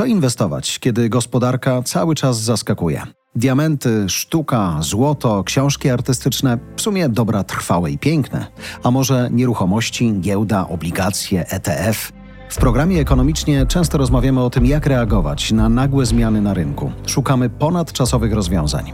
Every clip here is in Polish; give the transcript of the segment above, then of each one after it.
co inwestować, kiedy gospodarka cały czas zaskakuje? Diamenty, sztuka, złoto, książki artystyczne, w sumie dobra trwałe i piękne. A może nieruchomości, giełda, obligacje, ETF? W programie ekonomicznie często rozmawiamy o tym, jak reagować na nagłe zmiany na rynku. Szukamy ponadczasowych rozwiązań.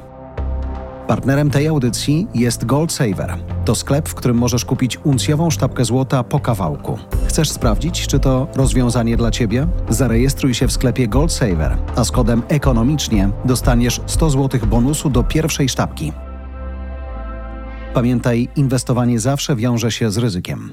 Partnerem tej audycji jest Gold Saver. To sklep, w którym możesz kupić uncjową sztabkę złota po kawałku. Chcesz sprawdzić, czy to rozwiązanie dla Ciebie? Zarejestruj się w sklepie Gold Saver, a z kodem ekonomicznie dostaniesz 100 zł bonusu do pierwszej sztabki. Pamiętaj, inwestowanie zawsze wiąże się z ryzykiem.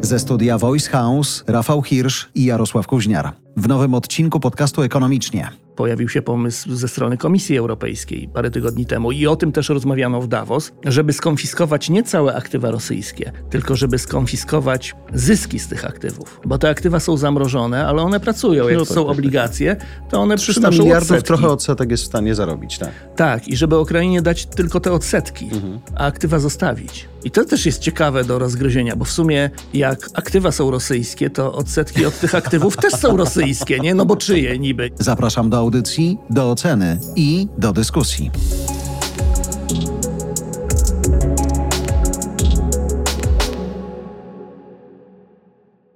Ze studia Voice House Rafał Hirsch i Jarosław Kuźniar. W nowym odcinku podcastu Ekonomicznie pojawił się pomysł ze strony Komisji Europejskiej parę tygodni temu i o tym też rozmawiano w Davos, żeby skonfiskować nie całe aktywa rosyjskie, tylko żeby skonfiskować zyski z tych aktywów. Bo te aktywa są zamrożone, ale one pracują. Jak no, tak, są tak, tak. obligacje, to one przynoszą miliardów odsetki. trochę odsetek jest w stanie zarobić, tak? Tak, i żeby Ukrainie dać tylko te odsetki, mhm. a aktywa zostawić. I to też jest ciekawe do rozgryzienia, bo w sumie jak aktywa są rosyjskie, to odsetki od tych aktywów też są rosyjskie, nie? No bo czyje niby? Zapraszam do audycji, do oceny i do dyskusji.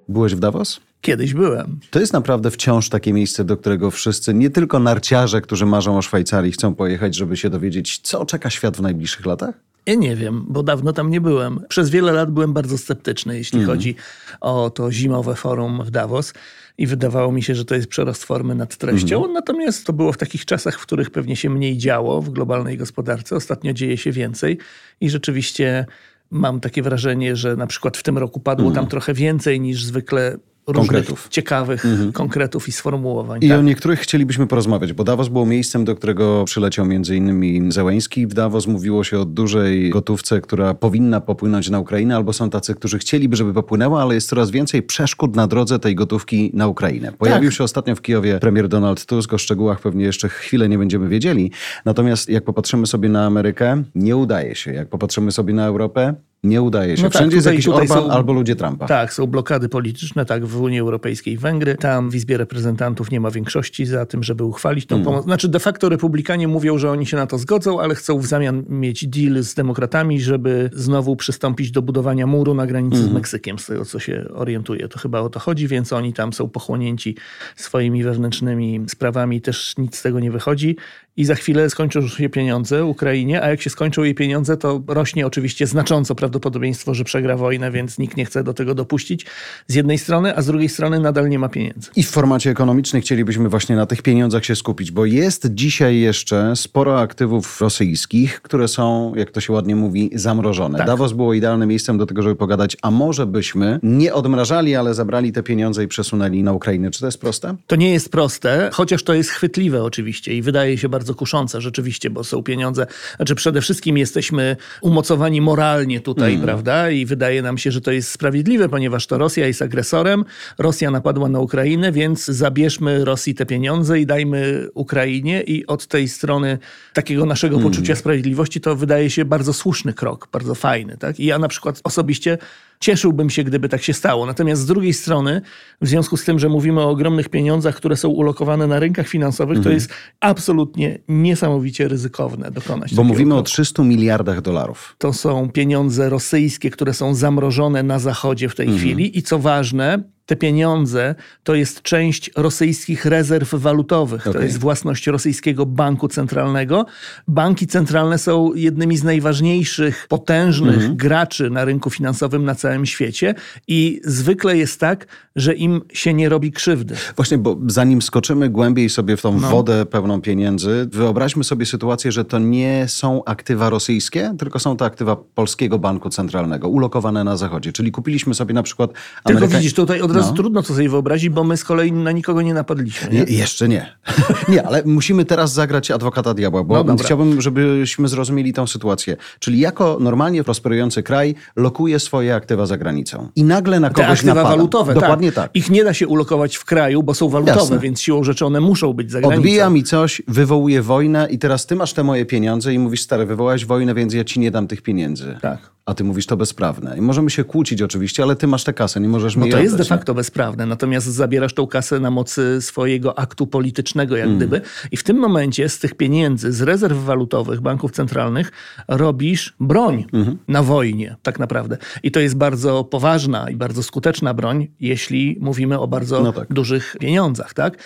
Byłeś w Davos? Kiedyś byłem. To jest naprawdę wciąż takie miejsce, do którego wszyscy, nie tylko narciarze, którzy marzą o Szwajcarii, chcą pojechać, żeby się dowiedzieć, co czeka świat w najbliższych latach? Ja nie wiem, bo dawno tam nie byłem. Przez wiele lat byłem bardzo sceptyczny, jeśli mm. chodzi o to zimowe forum w Davos i wydawało mi się, że to jest przerost formy nad treścią. Mm. Natomiast to było w takich czasach, w których pewnie się mniej działo w globalnej gospodarce. Ostatnio dzieje się więcej i rzeczywiście mam takie wrażenie, że na przykład w tym roku padło mm. tam trochę więcej niż zwykle konkretów. ciekawych mhm. konkretów i sformułowań. I tak? o niektórych chcielibyśmy porozmawiać, bo Davos było miejscem, do którego przyleciał między innymi Zełęński. W Davos mówiło się o dużej gotówce, która powinna popłynąć na Ukrainę, albo są tacy, którzy chcieliby, żeby popłynęła, ale jest coraz więcej przeszkód na drodze tej gotówki na Ukrainę. Pojawił tak. się ostatnio w Kijowie premier Donald Tusk, o szczegółach pewnie jeszcze chwilę nie będziemy wiedzieli. Natomiast jak popatrzymy sobie na Amerykę, nie udaje się. Jak popatrzymy sobie na Europę, nie udaje się. No tak, Wszędzie tak, tutaj, jest jakiś Orban są, albo ludzie Trumpa. Tak, są blokady polityczne, tak, w Unii Europejskiej Węgry. Tam w Izbie Reprezentantów nie ma większości za tym, żeby uchwalić tą mm. pomoc. Znaczy de facto republikanie mówią, że oni się na to zgodzą, ale chcą w zamian mieć deal z demokratami, żeby znowu przystąpić do budowania muru na granicy mm. z mhm. Meksykiem, z tego co się orientuje. To chyba o to chodzi, więc oni tam są pochłonięci swoimi wewnętrznymi sprawami, też nic z tego nie wychodzi i za chwilę skończą się pieniądze Ukrainie, a jak się skończą jej pieniądze, to rośnie oczywiście znacząco prawdopodobieństwo, że przegra wojnę, więc nikt nie chce do tego dopuścić z jednej strony, a z drugiej strony nadal nie ma pieniędzy. I w formacie ekonomicznym chcielibyśmy właśnie na tych pieniądzach się skupić, bo jest dzisiaj jeszcze sporo aktywów rosyjskich, które są, jak to się ładnie mówi, zamrożone. Tak. Davos było idealnym miejscem do tego, żeby pogadać, a może byśmy nie odmrażali, ale zabrali te pieniądze i przesunęli na Ukrainę. Czy to jest proste? To nie jest proste, chociaż to jest chwytliwe oczywiście i wydaje się bardzo bardzo kuszące rzeczywiście, bo są pieniądze. Znaczy przede wszystkim jesteśmy umocowani moralnie tutaj, mm. prawda? I wydaje nam się, że to jest sprawiedliwe, ponieważ to Rosja jest agresorem, Rosja napadła na Ukrainę, więc zabierzmy Rosji te pieniądze i dajmy Ukrainie i od tej strony takiego naszego mm. poczucia sprawiedliwości to wydaje się bardzo słuszny krok, bardzo fajny, tak? I ja na przykład osobiście Cieszyłbym się, gdyby tak się stało. Natomiast z drugiej strony, w związku z tym, że mówimy o ogromnych pieniądzach, które są ulokowane na rynkach finansowych, mhm. to jest absolutnie niesamowicie ryzykowne dokonać. Bo mówimy kroku. o 300 miliardach dolarów. To są pieniądze rosyjskie, które są zamrożone na Zachodzie w tej mhm. chwili i co ważne, te pieniądze to jest część rosyjskich rezerw walutowych. Okay. To jest własność rosyjskiego banku centralnego. Banki centralne są jednymi z najważniejszych, potężnych mm -hmm. graczy na rynku finansowym na całym świecie i zwykle jest tak, że im się nie robi krzywdy. Właśnie, bo zanim skoczymy głębiej sobie w tą no. wodę pełną pieniędzy, wyobraźmy sobie sytuację, że to nie są aktywa rosyjskie, tylko są to aktywa polskiego banku centralnego, ulokowane na zachodzie. Czyli kupiliśmy sobie na przykład... Ameryka... Tylko widzisz, tutaj od razu no. trudno to sobie wyobrazić, bo my z kolei na nikogo nie napadliśmy. Nie? Je, jeszcze nie. nie, ale musimy teraz zagrać adwokata diabła, bo no chciałbym, żebyśmy zrozumieli tą sytuację. Czyli jako normalnie prosperujący kraj lokuje swoje aktywa za granicą. I nagle na kogoś Te aktywa napada. walutowe, tak. Dokładnie tak. tak. Ich nie da się ulokować w kraju, bo są walutowe, Jasne. więc siłą rzeczy one muszą być za granicą. Odbija mi coś, wywołuje wojnę i teraz ty masz te moje pieniądze i mówisz, stary, wywołałeś wojnę, więc ja ci nie dam tych pieniędzy. Tak a ty mówisz to bezprawne. I możemy się kłócić oczywiście, ale ty masz tę kasę, nie możesz no mi to jest de facto kontraktowe sprawne, natomiast zabierasz tą kasę na mocy swojego aktu politycznego, jak mm. gdyby. I w tym momencie z tych pieniędzy, z rezerw walutowych banków centralnych robisz broń mm na wojnie, tak naprawdę. I to jest bardzo poważna i bardzo skuteczna broń, jeśli mówimy o bardzo no tak. dużych pieniądzach, tak?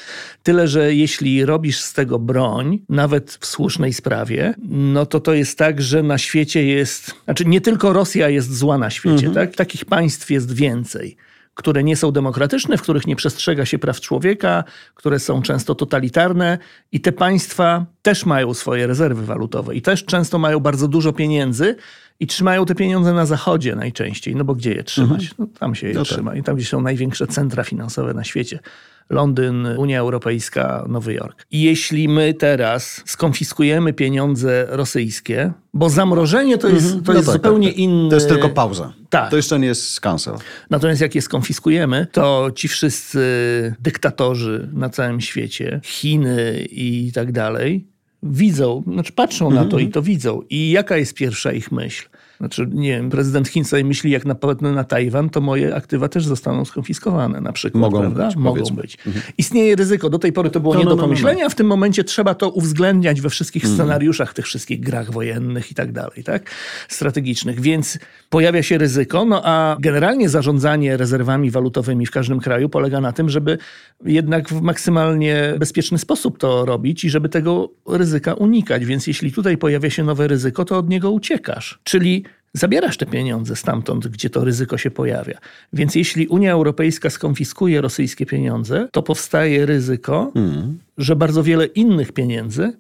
Tyle, że jeśli robisz z tego broń, nawet w słusznej sprawie, no to to jest tak, że na świecie jest, znaczy nie tylko Rosja jest zła na świecie, mm tak? Takich państw jest więcej które nie są demokratyczne, w których nie przestrzega się praw człowieka, które są często totalitarne i te państwa też mają swoje rezerwy walutowe i też często mają bardzo dużo pieniędzy i trzymają te pieniądze na zachodzie najczęściej, no bo gdzie je trzymać? Mhm. No, tam się je no tak. trzyma i tam, gdzie są największe centra finansowe na świecie. Londyn, Unia Europejska, Nowy Jork. I jeśli my teraz skonfiskujemy pieniądze rosyjskie, bo zamrożenie to jest, mhm. to no jest tak, zupełnie tak, tak. inny... To jest tylko pauza. Tak. To jeszcze nie jest cancel. Natomiast jak je skonfiskujemy, to ci wszyscy dyktatorzy na całym świecie, Chiny i tak dalej, widzą, znaczy patrzą na to i to widzą. I jaka jest pierwsza ich myśl? Znaczy, nie wiem, prezydent Chin sobie myśli, jak napadnę na Tajwan, to moje aktywa też zostaną skonfiskowane na przykład. Mogą prawda? być. Mogą być. Mhm. Istnieje ryzyko. Do tej pory to było no, nie no, do no, no, pomyślenia, no, a w tym momencie trzeba to uwzględniać we wszystkich mhm. scenariuszach, tych wszystkich grach wojennych i tak dalej, tak? Strategicznych. Więc pojawia się ryzyko, no a generalnie zarządzanie rezerwami walutowymi w każdym kraju polega na tym, żeby jednak w maksymalnie bezpieczny sposób to robić i żeby tego ryzyka unikać. Więc jeśli tutaj pojawia się nowe ryzyko, to od niego uciekasz. Czyli zabierasz te pieniądze stamtąd, gdzie to ryzyko się pojawia. Więc jeśli Unia Europejska skonfiskuje rosyjskie pieniądze, to powstaje ryzyko, mm. że bardzo wiele innych pieniędzy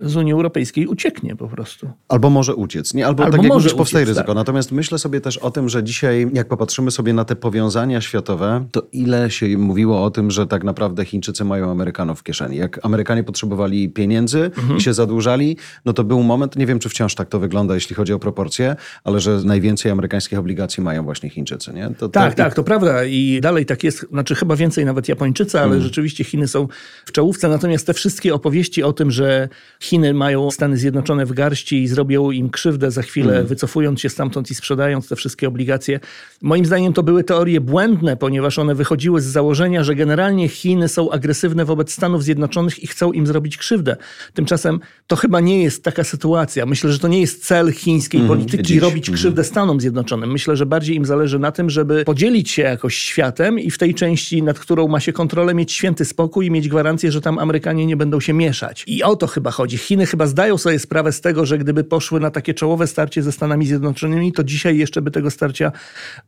z Unii Europejskiej ucieknie po prostu. Albo może uciec, nie? Albo, Albo tak jak mówisz, powstaje ryzyko. Tak. Natomiast myślę sobie też o tym, że dzisiaj, jak popatrzymy sobie na te powiązania światowe, to ile się mówiło o tym, że tak naprawdę Chińczycy mają Amerykanów w kieszeni. Jak Amerykanie potrzebowali pieniędzy mhm. i się zadłużali, no to był moment, nie wiem czy wciąż tak to wygląda, jeśli chodzi o proporcje, ale że najwięcej amerykańskich obligacji mają właśnie Chińczycy, nie? To, tak, to... tak, to prawda i dalej tak jest, znaczy chyba więcej nawet Japończycy, ale mhm. rzeczywiście Chiny są w czołówce, natomiast te wszystkie opowieści o tym, że Chiny mają Stany Zjednoczone w garści i zrobią im krzywdę za chwilę, mm. wycofując się stamtąd i sprzedając te wszystkie obligacje. Moim zdaniem to były teorie błędne, ponieważ one wychodziły z założenia, że generalnie Chiny są agresywne wobec Stanów Zjednoczonych i chcą im zrobić krzywdę. Tymczasem to chyba nie jest taka sytuacja. Myślę, że to nie jest cel chińskiej mm, polityki robić mm. krzywdę Stanom Zjednoczonym. Myślę, że bardziej im zależy na tym, żeby podzielić się jakoś światem i w tej części, nad którą ma się kontrolę, mieć święty spokój i mieć gwarancję, że tam Amerykanie nie będą się mieszać. I o to chyba chodzi. Chiny chyba zdają sobie sprawę z tego, że gdyby poszły na takie czołowe starcie ze Stanami Zjednoczonymi, to dzisiaj jeszcze by tego starcia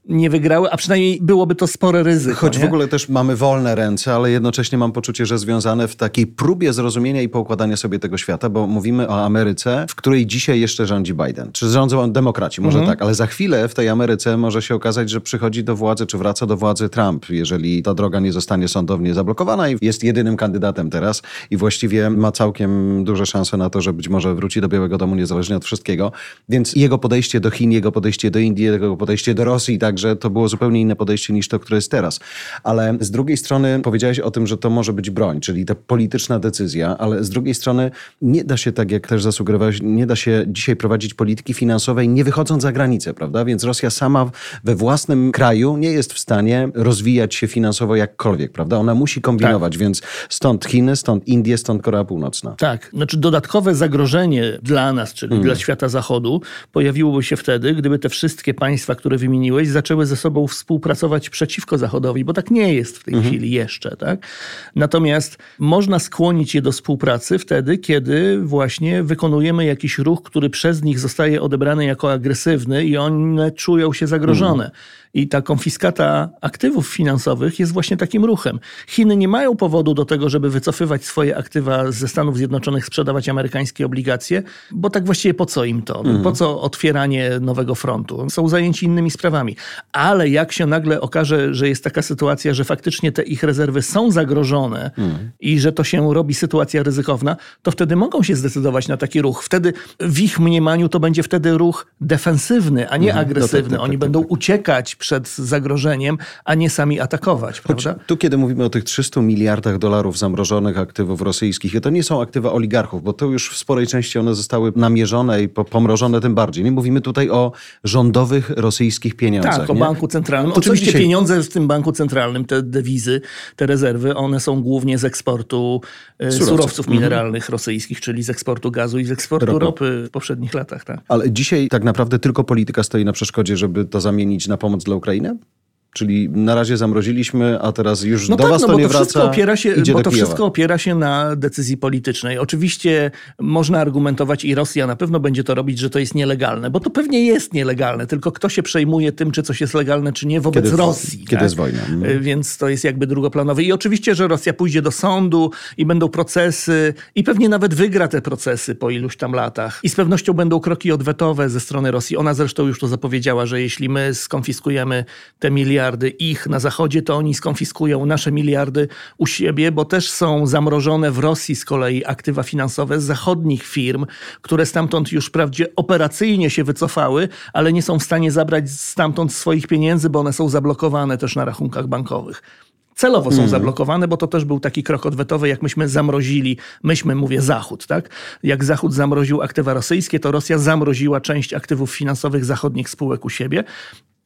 nie wygrały, a przynajmniej byłoby to spore ryzyko. Choć nie? w ogóle też mamy wolne ręce, ale jednocześnie mam poczucie, że związane w takiej próbie zrozumienia i poukładania sobie tego świata, bo mówimy o Ameryce, w której dzisiaj jeszcze rządzi Biden. Czy rządzą demokraci, może mhm. tak, ale za chwilę w tej Ameryce może się okazać, że przychodzi do władzy, czy wraca do władzy Trump, jeżeli ta droga nie zostanie sądownie zablokowana i jest jedynym kandydatem teraz i właściwie ma całkiem duże szanse na to, że być może wróci do Białego Domu niezależnie od wszystkiego. Więc jego podejście do Chin, jego podejście do Indii, jego podejście do Rosji, także to było zupełnie inne podejście niż to, które jest teraz. Ale z drugiej strony powiedziałeś o tym, że to może być broń, czyli ta polityczna decyzja, ale z drugiej strony nie da się, tak jak też zasugerowałeś, nie da się dzisiaj prowadzić polityki finansowej nie wychodząc za granicę, prawda? Więc Rosja sama we własnym kraju nie jest w stanie rozwijać się finansowo jakkolwiek, prawda? Ona musi kombinować, tak. więc stąd Chiny, stąd Indie, stąd Korea Północna. Tak, znaczy dodatkowe zagrożenie dla nas, czyli mm. dla świata zachodu, pojawiłoby się wtedy, gdyby te wszystkie państwa, które wymieniłeś, zaczęły ze sobą współpracować przeciwko Zachodowi, bo tak nie jest w tej mm. chwili jeszcze. Tak? Natomiast można skłonić je do współpracy wtedy, kiedy właśnie wykonujemy jakiś ruch, który przez nich zostaje odebrany jako agresywny i one czują się zagrożone. Mm. I ta konfiskata aktywów finansowych jest właśnie takim ruchem. Chiny nie mają powodu do tego, żeby wycofywać swoje aktywa ze Stanów Zjednoczonych, sprzedawać amerykańskie obligacje, bo tak właściwie po co im to? Mhm. Po co otwieranie nowego frontu? Są zajęci innymi sprawami. Ale jak się nagle okaże, że jest taka sytuacja, że faktycznie te ich rezerwy są zagrożone mhm. i że to się robi sytuacja ryzykowna, to wtedy mogą się zdecydować na taki ruch. Wtedy w ich mniemaniu to będzie wtedy ruch defensywny, a nie mhm. agresywny. No tak, tak, Oni tak, będą tak. uciekać przed zagrożeniem, a nie sami atakować. Prawda? tu, kiedy mówimy o tych 300 miliardach dolarów zamrożonych aktywów rosyjskich, to nie są aktywa oligarchów, bo to już w sporej części one zostały namierzone i pomrożone tym bardziej. Nie mówimy tutaj o rządowych rosyjskich pieniądzach. Tak, o nie? banku centralnym. To Oczywiście dzisiaj... pieniądze w tym banku centralnym, te dewizy, te rezerwy, one są głównie z eksportu e, surowców, surowców mhm. mineralnych mhm. rosyjskich, czyli z eksportu gazu i z eksportu ropy w poprzednich latach. Tak. Ale dzisiaj tak naprawdę tylko polityka stoi na przeszkodzie, żeby to zamienić na pomoc dla Ukrainy? Czyli na razie zamroziliśmy, a teraz już no do tak, was no, to nie to wraca. Opiera się, bo to wszystko opiera się na decyzji politycznej. Oczywiście można argumentować i Rosja na pewno będzie to robić, że to jest nielegalne, bo to pewnie jest nielegalne, tylko kto się przejmuje tym, czy coś jest legalne, czy nie wobec kiedy, Rosji. Kiedy tak? jest wojna. Mhm. Więc to jest jakby drugoplanowe. I oczywiście, że Rosja pójdzie do sądu i będą procesy i pewnie nawet wygra te procesy po iluś tam latach. I z pewnością będą kroki odwetowe ze strony Rosji. Ona zresztą już to zapowiedziała, że jeśli my skonfiskujemy te miliardy, miliardy ich na Zachodzie, to oni skonfiskują nasze miliardy u siebie, bo też są zamrożone w Rosji z kolei aktywa finansowe z zachodnich firm, które stamtąd już wprawdzie operacyjnie się wycofały, ale nie są w stanie zabrać stamtąd swoich pieniędzy, bo one są zablokowane też na rachunkach bankowych celowo są mm. zablokowane, bo to też był taki krok odwetowy, jak myśmy zamrozili, myśmy, mówię Zachód, tak? Jak Zachód zamroził aktywa rosyjskie, to Rosja zamroziła część aktywów finansowych zachodnich spółek u siebie.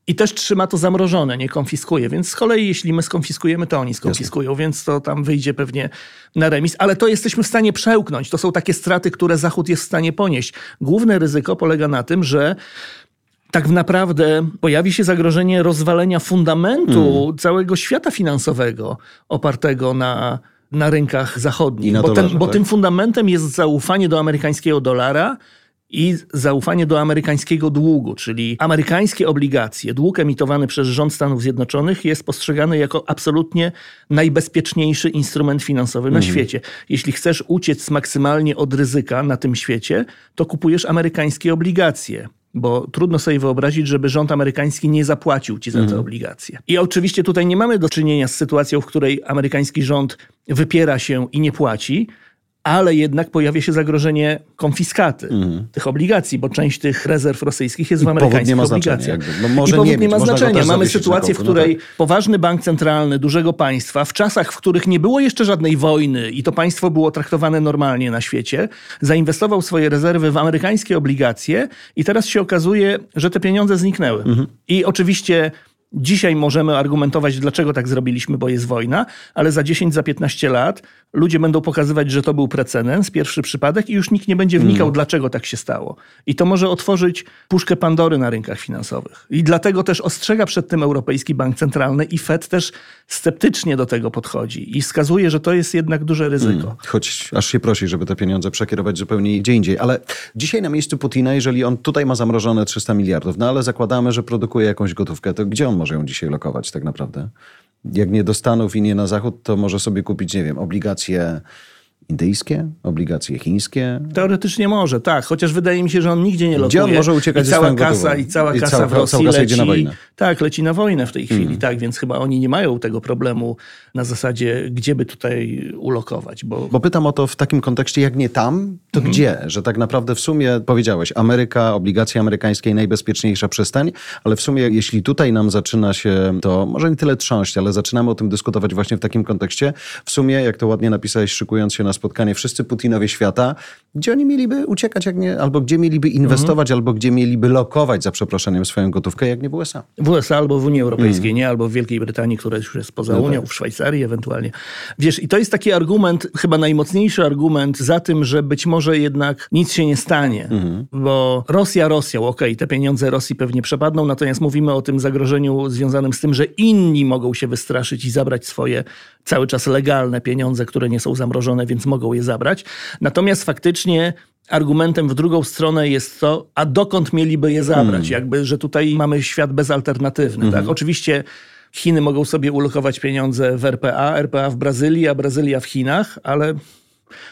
I też trzyma to zamrożone, nie konfiskuje. Więc z kolei, jeśli my skonfiskujemy, to oni skonfiskują, Jasne. więc to tam wyjdzie pewnie na remis. Ale to jesteśmy w stanie przełknąć. To są takie straty, które Zachód jest w stanie ponieść. Główne ryzyko polega na tym, że tak naprawdę pojawi się zagrożenie rozwalenia fundamentu hmm. całego świata finansowego opartego na, na rynkach zachodnich. bo, dolarze, ten, bo tak? tym fundamentem jest zaufanie do amerykańskiego dolara i zaufanie do amerykańskiego długu, czyli amerykańskie obligacje, dług emitowany przez rząd Stanów Zjednoczonych jest postrzegany jako absolutnie najbezpieczniejszy instrument finansowy mhm. na świecie. Jeśli chcesz uciec maksymalnie od ryzyka na tym świecie, to kupujesz amerykańskie obligacje. Bo trudno sobie wyobrazić, żeby rząd amerykański nie zapłacił ci za te mhm. obligacje. I oczywiście tutaj nie mamy do czynienia z sytuacją, w której amerykański rząd wypiera się i nie płaci, ale jednak pojawia się zagrożenie konfiskaty mm. tych obligacji, bo część tych rezerw rosyjskich jest w amerykańskich obligacjach. No może I powód nie, nie ma znaczenia. Mamy sytuację, w no której no tak. poważny bank centralny dużego państwa, w czasach, w których nie było jeszcze żadnej wojny i to państwo było traktowane normalnie na świecie, zainwestował swoje rezerwy w amerykańskie obligacje i teraz się okazuje, że te pieniądze zniknęły. Mm. I oczywiście Dzisiaj możemy argumentować, dlaczego tak zrobiliśmy, bo jest wojna, ale za 10, za 15 lat ludzie będą pokazywać, że to był precedens, pierwszy przypadek i już nikt nie będzie wnikał, mm. dlaczego tak się stało. I to może otworzyć puszkę Pandory na rynkach finansowych. I dlatego też ostrzega przed tym Europejski Bank Centralny i Fed też sceptycznie do tego podchodzi i wskazuje, że to jest jednak duże ryzyko. Mm. Choć aż się prosi, żeby te pieniądze przekierować zupełnie gdzie indziej. Ale dzisiaj na miejscu Putina, jeżeli on tutaj ma zamrożone 300 miliardów, no ale zakładamy, że produkuje jakąś gotówkę, to gdzie on może ją dzisiaj lokować tak naprawdę? Jak nie do Stanów i nie na Zachód, to może sobie kupić, nie wiem, obligacje indyjskie, obligacje chińskie? Teoretycznie może, tak. Chociaż wydaje mi się, że on nigdzie nie lokuje. Gdzie on może uciekać I cała kasa I cała I kasa cała, w Rosji cała leci, na wojnę. Tak, leci na wojnę w tej chwili, mm. tak. Więc chyba oni nie mają tego problemu na zasadzie, gdzie by tutaj ulokować. Bo, bo pytam o to w takim kontekście, jak nie tam, to mm. gdzie? Że tak naprawdę w sumie powiedziałeś, Ameryka, obligacje amerykańskie najbezpieczniejsza przystań, ale w sumie jeśli tutaj nam zaczyna się to, może nie tyle trząść, ale zaczynamy o tym dyskutować właśnie w takim kontekście, w sumie, jak to ładnie napisałeś, szykując się na spotkanie, wszyscy Putinowie świata, gdzie oni mieliby uciekać, jak nie, albo gdzie mieliby inwestować, mhm. albo gdzie mieliby lokować, za przeproszeniem, swoją gotówkę, jak nie w USA? W USA albo w Unii Europejskiej, mm. nie? Albo w Wielkiej Brytanii, która już jest poza no Unią, tak. w Szwajcarii ewentualnie. Wiesz, i to jest taki argument, chyba najmocniejszy argument za tym, że być może jednak nic się nie stanie, mm. bo Rosja Rosją, okej, okay, te pieniądze Rosji pewnie przepadną, natomiast mówimy o tym zagrożeniu związanym z tym, że inni mogą się wystraszyć i zabrać swoje cały czas legalne pieniądze, które nie są zamrożone, więc mogą je zabrać. Natomiast faktycznie argumentem w drugą stronę jest to, a dokąd mieliby je zabrać? Hmm. Jakby, że tutaj mamy świat bezalternatywny. Tak? Hmm. Oczywiście Chiny mogą sobie ulokować pieniądze w RPA, RPA w Brazylii, a Brazylia w Chinach, ale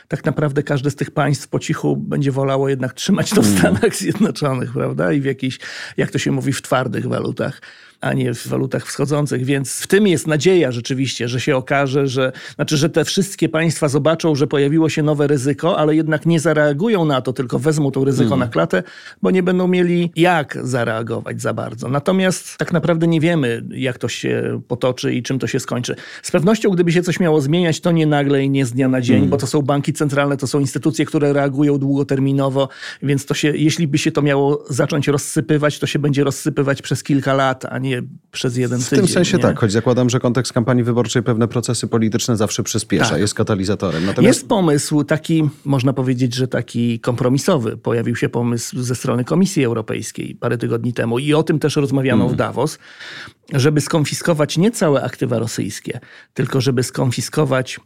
tak naprawdę każde z tych państw po cichu będzie wolało jednak trzymać to w hmm. Stanach Zjednoczonych, prawda? I w jakichś, jak to się mówi, w twardych walutach a nie w walutach wschodzących. Więc w tym jest nadzieja rzeczywiście, że się okaże, że, znaczy, że te wszystkie państwa zobaczą, że pojawiło się nowe ryzyko, ale jednak nie zareagują na to, tylko wezmą to ryzyko mm. na klatę, bo nie będą mieli jak zareagować za bardzo. Natomiast tak naprawdę nie wiemy, jak to się potoczy i czym to się skończy. Z pewnością, gdyby się coś miało zmieniać, to nie nagle i nie z dnia na dzień, mm. bo to są banki centralne to są instytucje, które reagują długoterminowo, więc to się, jeśli by się to miało zacząć rozsypywać, to się będzie rozsypywać przez kilka lat, a nie przez jeden w tydzień. W tym sensie nie? tak, choć zakładam, że kontekst kampanii wyborczej pewne procesy polityczne zawsze przyspiesza, tak. jest katalizatorem. Natomiast... Jest pomysł taki, można powiedzieć, że taki kompromisowy. Pojawił się pomysł ze strony Komisji Europejskiej parę tygodni temu i o tym też rozmawiano mm. w Davos, żeby skonfiskować nie całe aktywa rosyjskie, tylko żeby skonfiskować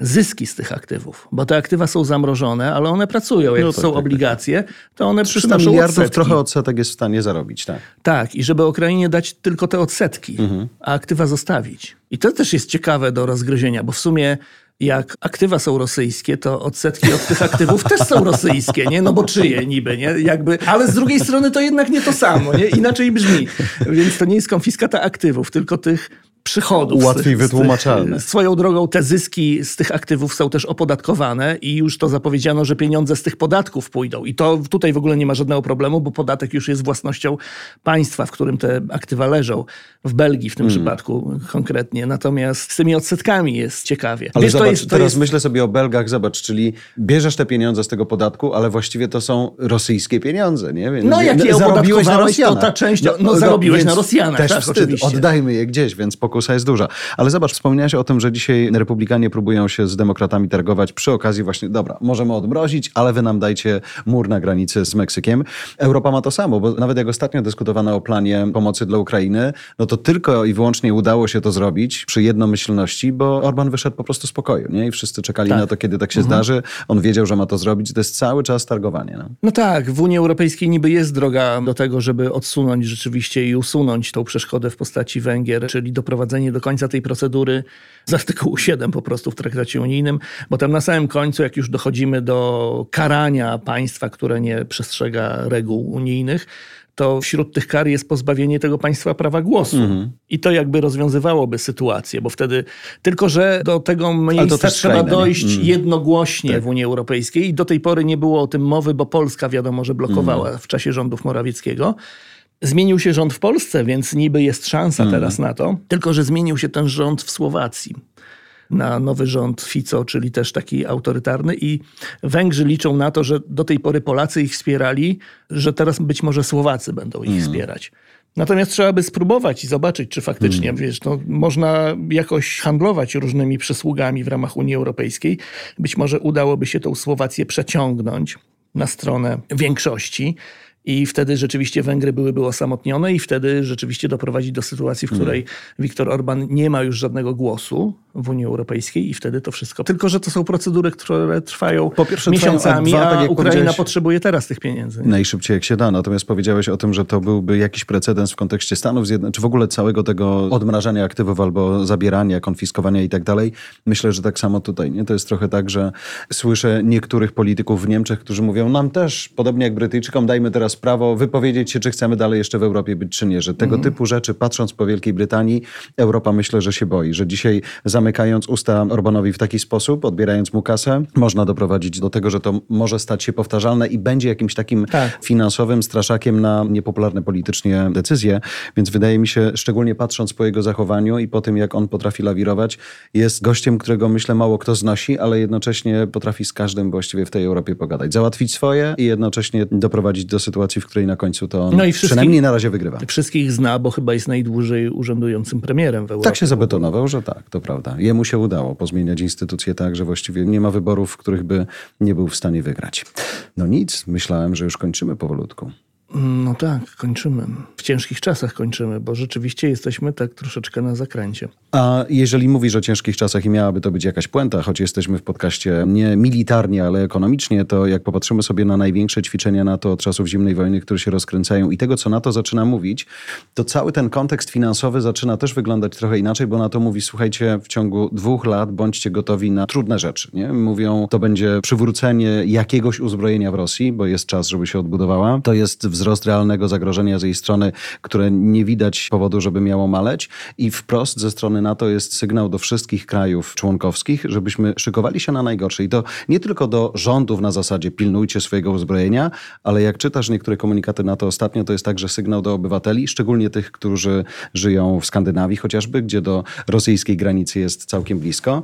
zyski z tych aktywów, bo te aktywa są zamrożone, ale one pracują. Jak no tak, są tak, obligacje, tak. to one 300 przynoszą miliardów odsetki. trochę odsetek jest w stanie zarobić, tak. Tak, i żeby Ukrainie dać tylko te odsetki, mhm. a aktywa zostawić. I to też jest ciekawe do rozgryzienia, bo w sumie jak aktywa są rosyjskie, to odsetki od tych aktywów też są rosyjskie, nie? No bo czyje niby, nie? Jakby, ale z drugiej strony to jednak nie to samo, nie? Inaczej brzmi. Więc to nie jest konfiskata aktywów, tylko tych przychodów. Łatwiej wytłumaczalne. Swoją drogą te zyski z tych aktywów są też opodatkowane i już to zapowiedziano, że pieniądze z tych podatków pójdą. I to tutaj w ogóle nie ma żadnego problemu, bo podatek już jest własnością państwa, w którym te aktywa leżą. W Belgii w tym hmm. przypadku konkretnie. Natomiast z tymi odsetkami jest ciekawie. Ale Wiesz, zobacz, jest, teraz jest... myślę sobie o Belgach, zobacz, czyli bierzesz te pieniądze z tego podatku, ale właściwie to są rosyjskie pieniądze, nie? Więc no jak je zarobiłeś na Rosjanach. to ta część, no, no, no zarobiłeś na Rosjanach, też tak, wstyd. oczywiście. Oddajmy je gdzieś, więc pokój pokusa jest duża. Ale zobacz, wspomniałeś o tym, że dzisiaj republikanie próbują się z demokratami targować przy okazji właśnie, dobra, możemy odmrozić, ale wy nam dajcie mur na granicy z Meksykiem. Europa ma to samo, bo nawet jak ostatnio dyskutowano o planie pomocy dla Ukrainy, no to tylko i wyłącznie udało się to zrobić przy jednomyślności, bo Orban wyszedł po prostu z pokoju, nie? I wszyscy czekali tak. na to, kiedy tak się mhm. zdarzy. On wiedział, że ma to zrobić. To jest cały czas targowanie. No. no tak, w Unii Europejskiej niby jest droga do tego, żeby odsunąć rzeczywiście i usunąć tą przeszkodę w postaci Węgier, czyli doprowadzenie do końca tej procedury z artykułu 7 po prostu w traktacie unijnym, bo tam na samym końcu, jak już dochodzimy do karania państwa, które nie przestrzega reguł unijnych, to wśród tych kar jest pozbawienie tego państwa prawa głosu. Mhm. I to jakby rozwiązywałoby sytuację, bo wtedy tylko, że do tego miejsca trzeba dojść mhm. jednogłośnie tak. w Unii Europejskiej i do tej pory nie było o tym mowy, bo Polska wiadomo, że blokowała mhm. w czasie rządów Morawieckiego. Zmienił się rząd w Polsce, więc niby jest szansa mm. teraz na to, tylko że zmienił się ten rząd w Słowacji na nowy rząd Fico, czyli też taki autorytarny i Węgrzy liczą na to, że do tej pory Polacy ich wspierali, że teraz być może Słowacy będą ich mm. wspierać. Natomiast trzeba by spróbować i zobaczyć, czy faktycznie, mm. wiesz, no, można jakoś handlować różnymi przysługami w ramach Unii Europejskiej. Być może udałoby się tą Słowację przeciągnąć na stronę większości i wtedy rzeczywiście Węgry byłyby osamotnione i wtedy rzeczywiście doprowadzić do sytuacji, w której hmm. Viktor Orban nie ma już żadnego głosu w Unii Europejskiej i wtedy to wszystko. Tylko, że to są procedury, które trwają po pierwsze, miesiącami, trwają, a, dwa, tak Ukraina potrzebuje teraz tych pieniędzy. Nie? Najszybciej jak się da. Natomiast powiedziałeś o tym, że to byłby jakiś precedens w kontekście Stanów Zjednoczonych, czy w ogóle całego tego odmrażania aktywów albo zabierania, konfiskowania i tak dalej. Myślę, że tak samo tutaj. Nie? To jest trochę tak, że słyszę niektórych polityków w Niemczech, którzy mówią, nam też, podobnie jak Brytyjczykom, dajmy teraz prawo wypowiedzieć się, czy chcemy dalej jeszcze w Europie być, czy nie. Że tego mm. typu rzeczy, patrząc po Wielkiej Brytanii, Europa myślę, że się boi, że dzisiaj zamykając usta Orbanowi w taki sposób, odbierając mu kasę, można doprowadzić do tego, że to może stać się powtarzalne i będzie jakimś takim tak. finansowym straszakiem na niepopularne politycznie decyzje. Więc wydaje mi się, szczególnie patrząc po jego zachowaniu i po tym, jak on potrafi lawirować, jest gościem, którego myślę mało kto znosi, ale jednocześnie potrafi z każdym właściwie w tej Europie pogadać. Załatwić swoje i jednocześnie doprowadzić do sytuacji, w której na końcu to on no i przynajmniej na razie wygrywa. Wszystkich zna, bo chyba jest najdłużej urzędującym premierem w Europie. Tak się zabetonował, że tak, to prawda. Jemu się udało pozmieniać instytucje tak, że właściwie nie ma wyborów, w których by nie był w stanie wygrać. No nic, myślałem, że już kończymy powolutku. No tak, kończymy. W ciężkich czasach kończymy, bo rzeczywiście jesteśmy tak troszeczkę na zakręcie. A jeżeli mówisz o ciężkich czasach i miałaby to być jakaś puenta, choć jesteśmy w podcaście nie militarnie, ale ekonomicznie, to jak popatrzymy sobie na największe ćwiczenia NATO od czasów zimnej wojny, które się rozkręcają i tego, co NATO zaczyna mówić, to cały ten kontekst finansowy zaczyna też wyglądać trochę inaczej, bo NATO mówi, słuchajcie, w ciągu dwóch lat bądźcie gotowi na trudne rzeczy. Nie? Mówią, to będzie przywrócenie jakiegoś uzbrojenia w Rosji, bo jest czas, żeby się odbudowała. To jest wzrost realnego zagrożenia z jej strony, które nie widać powodu, żeby miało maleć i wprost ze strony NATO jest sygnał do wszystkich krajów członkowskich, żebyśmy szykowali się na najgorsze. I to nie tylko do rządów na zasadzie pilnujcie swojego uzbrojenia, ale jak czytasz niektóre komunikaty NATO ostatnio, to jest także sygnał do obywateli, szczególnie tych, którzy żyją w Skandynawii chociażby, gdzie do rosyjskiej granicy jest całkiem blisko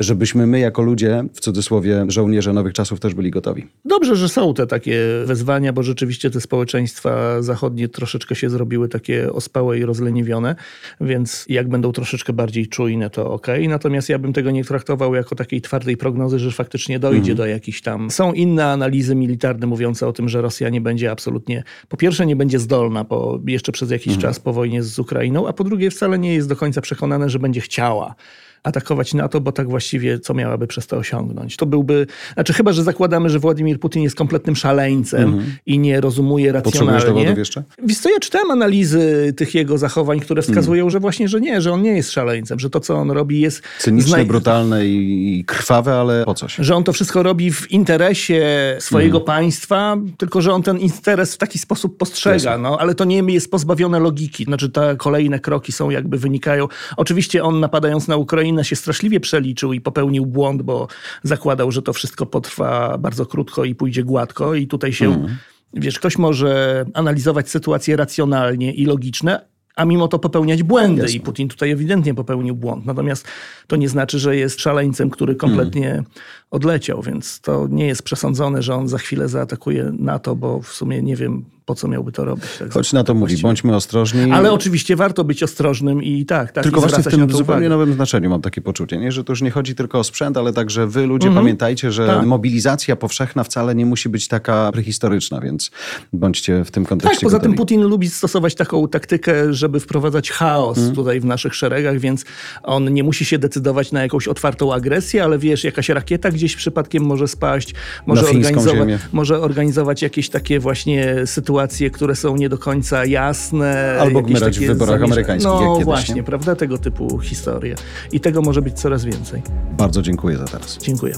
żebyśmy my jako ludzie, w cudzysłowie żołnierze nowych czasów też byli gotowi. Dobrze, że są te takie wezwania, bo rzeczywiście te społeczeństwa zachodnie troszeczkę się zrobiły takie ospałe i rozleniwione, więc jak będą troszeczkę bardziej czujne, to ok. Natomiast ja bym tego nie traktował jako takiej twardej prognozy, że faktycznie dojdzie mhm. do jakichś tam... Są inne analizy militarne mówiące o tym, że Rosja nie będzie absolutnie... Po pierwsze nie będzie zdolna po, jeszcze przez jakiś mhm. czas po wojnie z Ukrainą, a po drugie wcale nie jest do końca przekonana, że będzie chciała atakować NATO, bo tak właściwie co miałaby przez to osiągnąć? To byłby, znaczy chyba, że zakładamy, że Władimir Putin jest kompletnym szaleńcem mm -hmm. i nie rozumuje racjonalnie. Potrzebujesz dowodów jeszcze? Wiesz co, ja czytałem analizy tych jego zachowań, które wskazują, mm. że właśnie, że nie, że on nie jest szaleńcem, że to, co on robi jest... Cyniczne, brutalne i krwawe, ale po coś? Że on to wszystko robi w interesie swojego mm. państwa, tylko że on ten interes w taki sposób postrzega, no, ale to nie jest pozbawione logiki. Znaczy te kolejne kroki są jakby wynikają... Oczywiście on napadając na Ukrainę Ukraina się straszliwie przeliczył i popełnił błąd, bo zakładał, że to wszystko potrwa bardzo krótko i pójdzie gładko i tutaj się... Mm. Wiesz, ktoś może analizować sytuację racjonalnie i logiczne, a mimo to popełniać błędy. Jasne. I Putin tutaj ewidentnie popełnił błąd. Natomiast to nie znaczy, że jest szaleńcem, który kompletnie mm. Odleciał, więc to nie jest przesądzone, że on za chwilę zaatakuje NATO, bo w sumie nie wiem, po co miałby to robić. Tak Choć na to mówi, bądźmy ostrożni. Ale oczywiście warto być ostrożnym i tak, tak. Tylko właśnie w tym zupełnie nowym znaczeniu mam takie poczucie, nie? że to już nie chodzi tylko o sprzęt, ale także wy ludzie mm -hmm. pamiętajcie, że tak. mobilizacja powszechna wcale nie musi być taka prehistoryczna, więc bądźcie w tym kontekście Tak, poza gotowi. tym Putin lubi stosować taką taktykę, żeby wprowadzać chaos mm. tutaj w naszych szeregach, więc on nie musi się decydować na jakąś otwartą agresję, ale wiesz, jakaś rakieta gdzieś przypadkiem może spaść, może, organizować, może organizować jakieś takie właśnie sytuacje, które są nie do końca jasne. Albo gmerać w wyborach zamierza... amerykańskich. No kiedyś, właśnie, nie? prawda? Tego typu historie. I tego może być coraz więcej. Bardzo dziękuję za teraz. Dziękuję.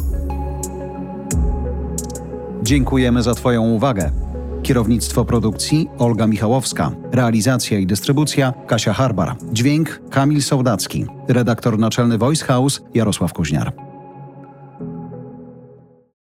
Dziękujemy za Twoją uwagę. Kierownictwo produkcji Olga Michałowska. Realizacja i dystrybucja Kasia Harbar. Dźwięk Kamil Sołdacki. Redaktor naczelny Voice House Jarosław Kuźniar.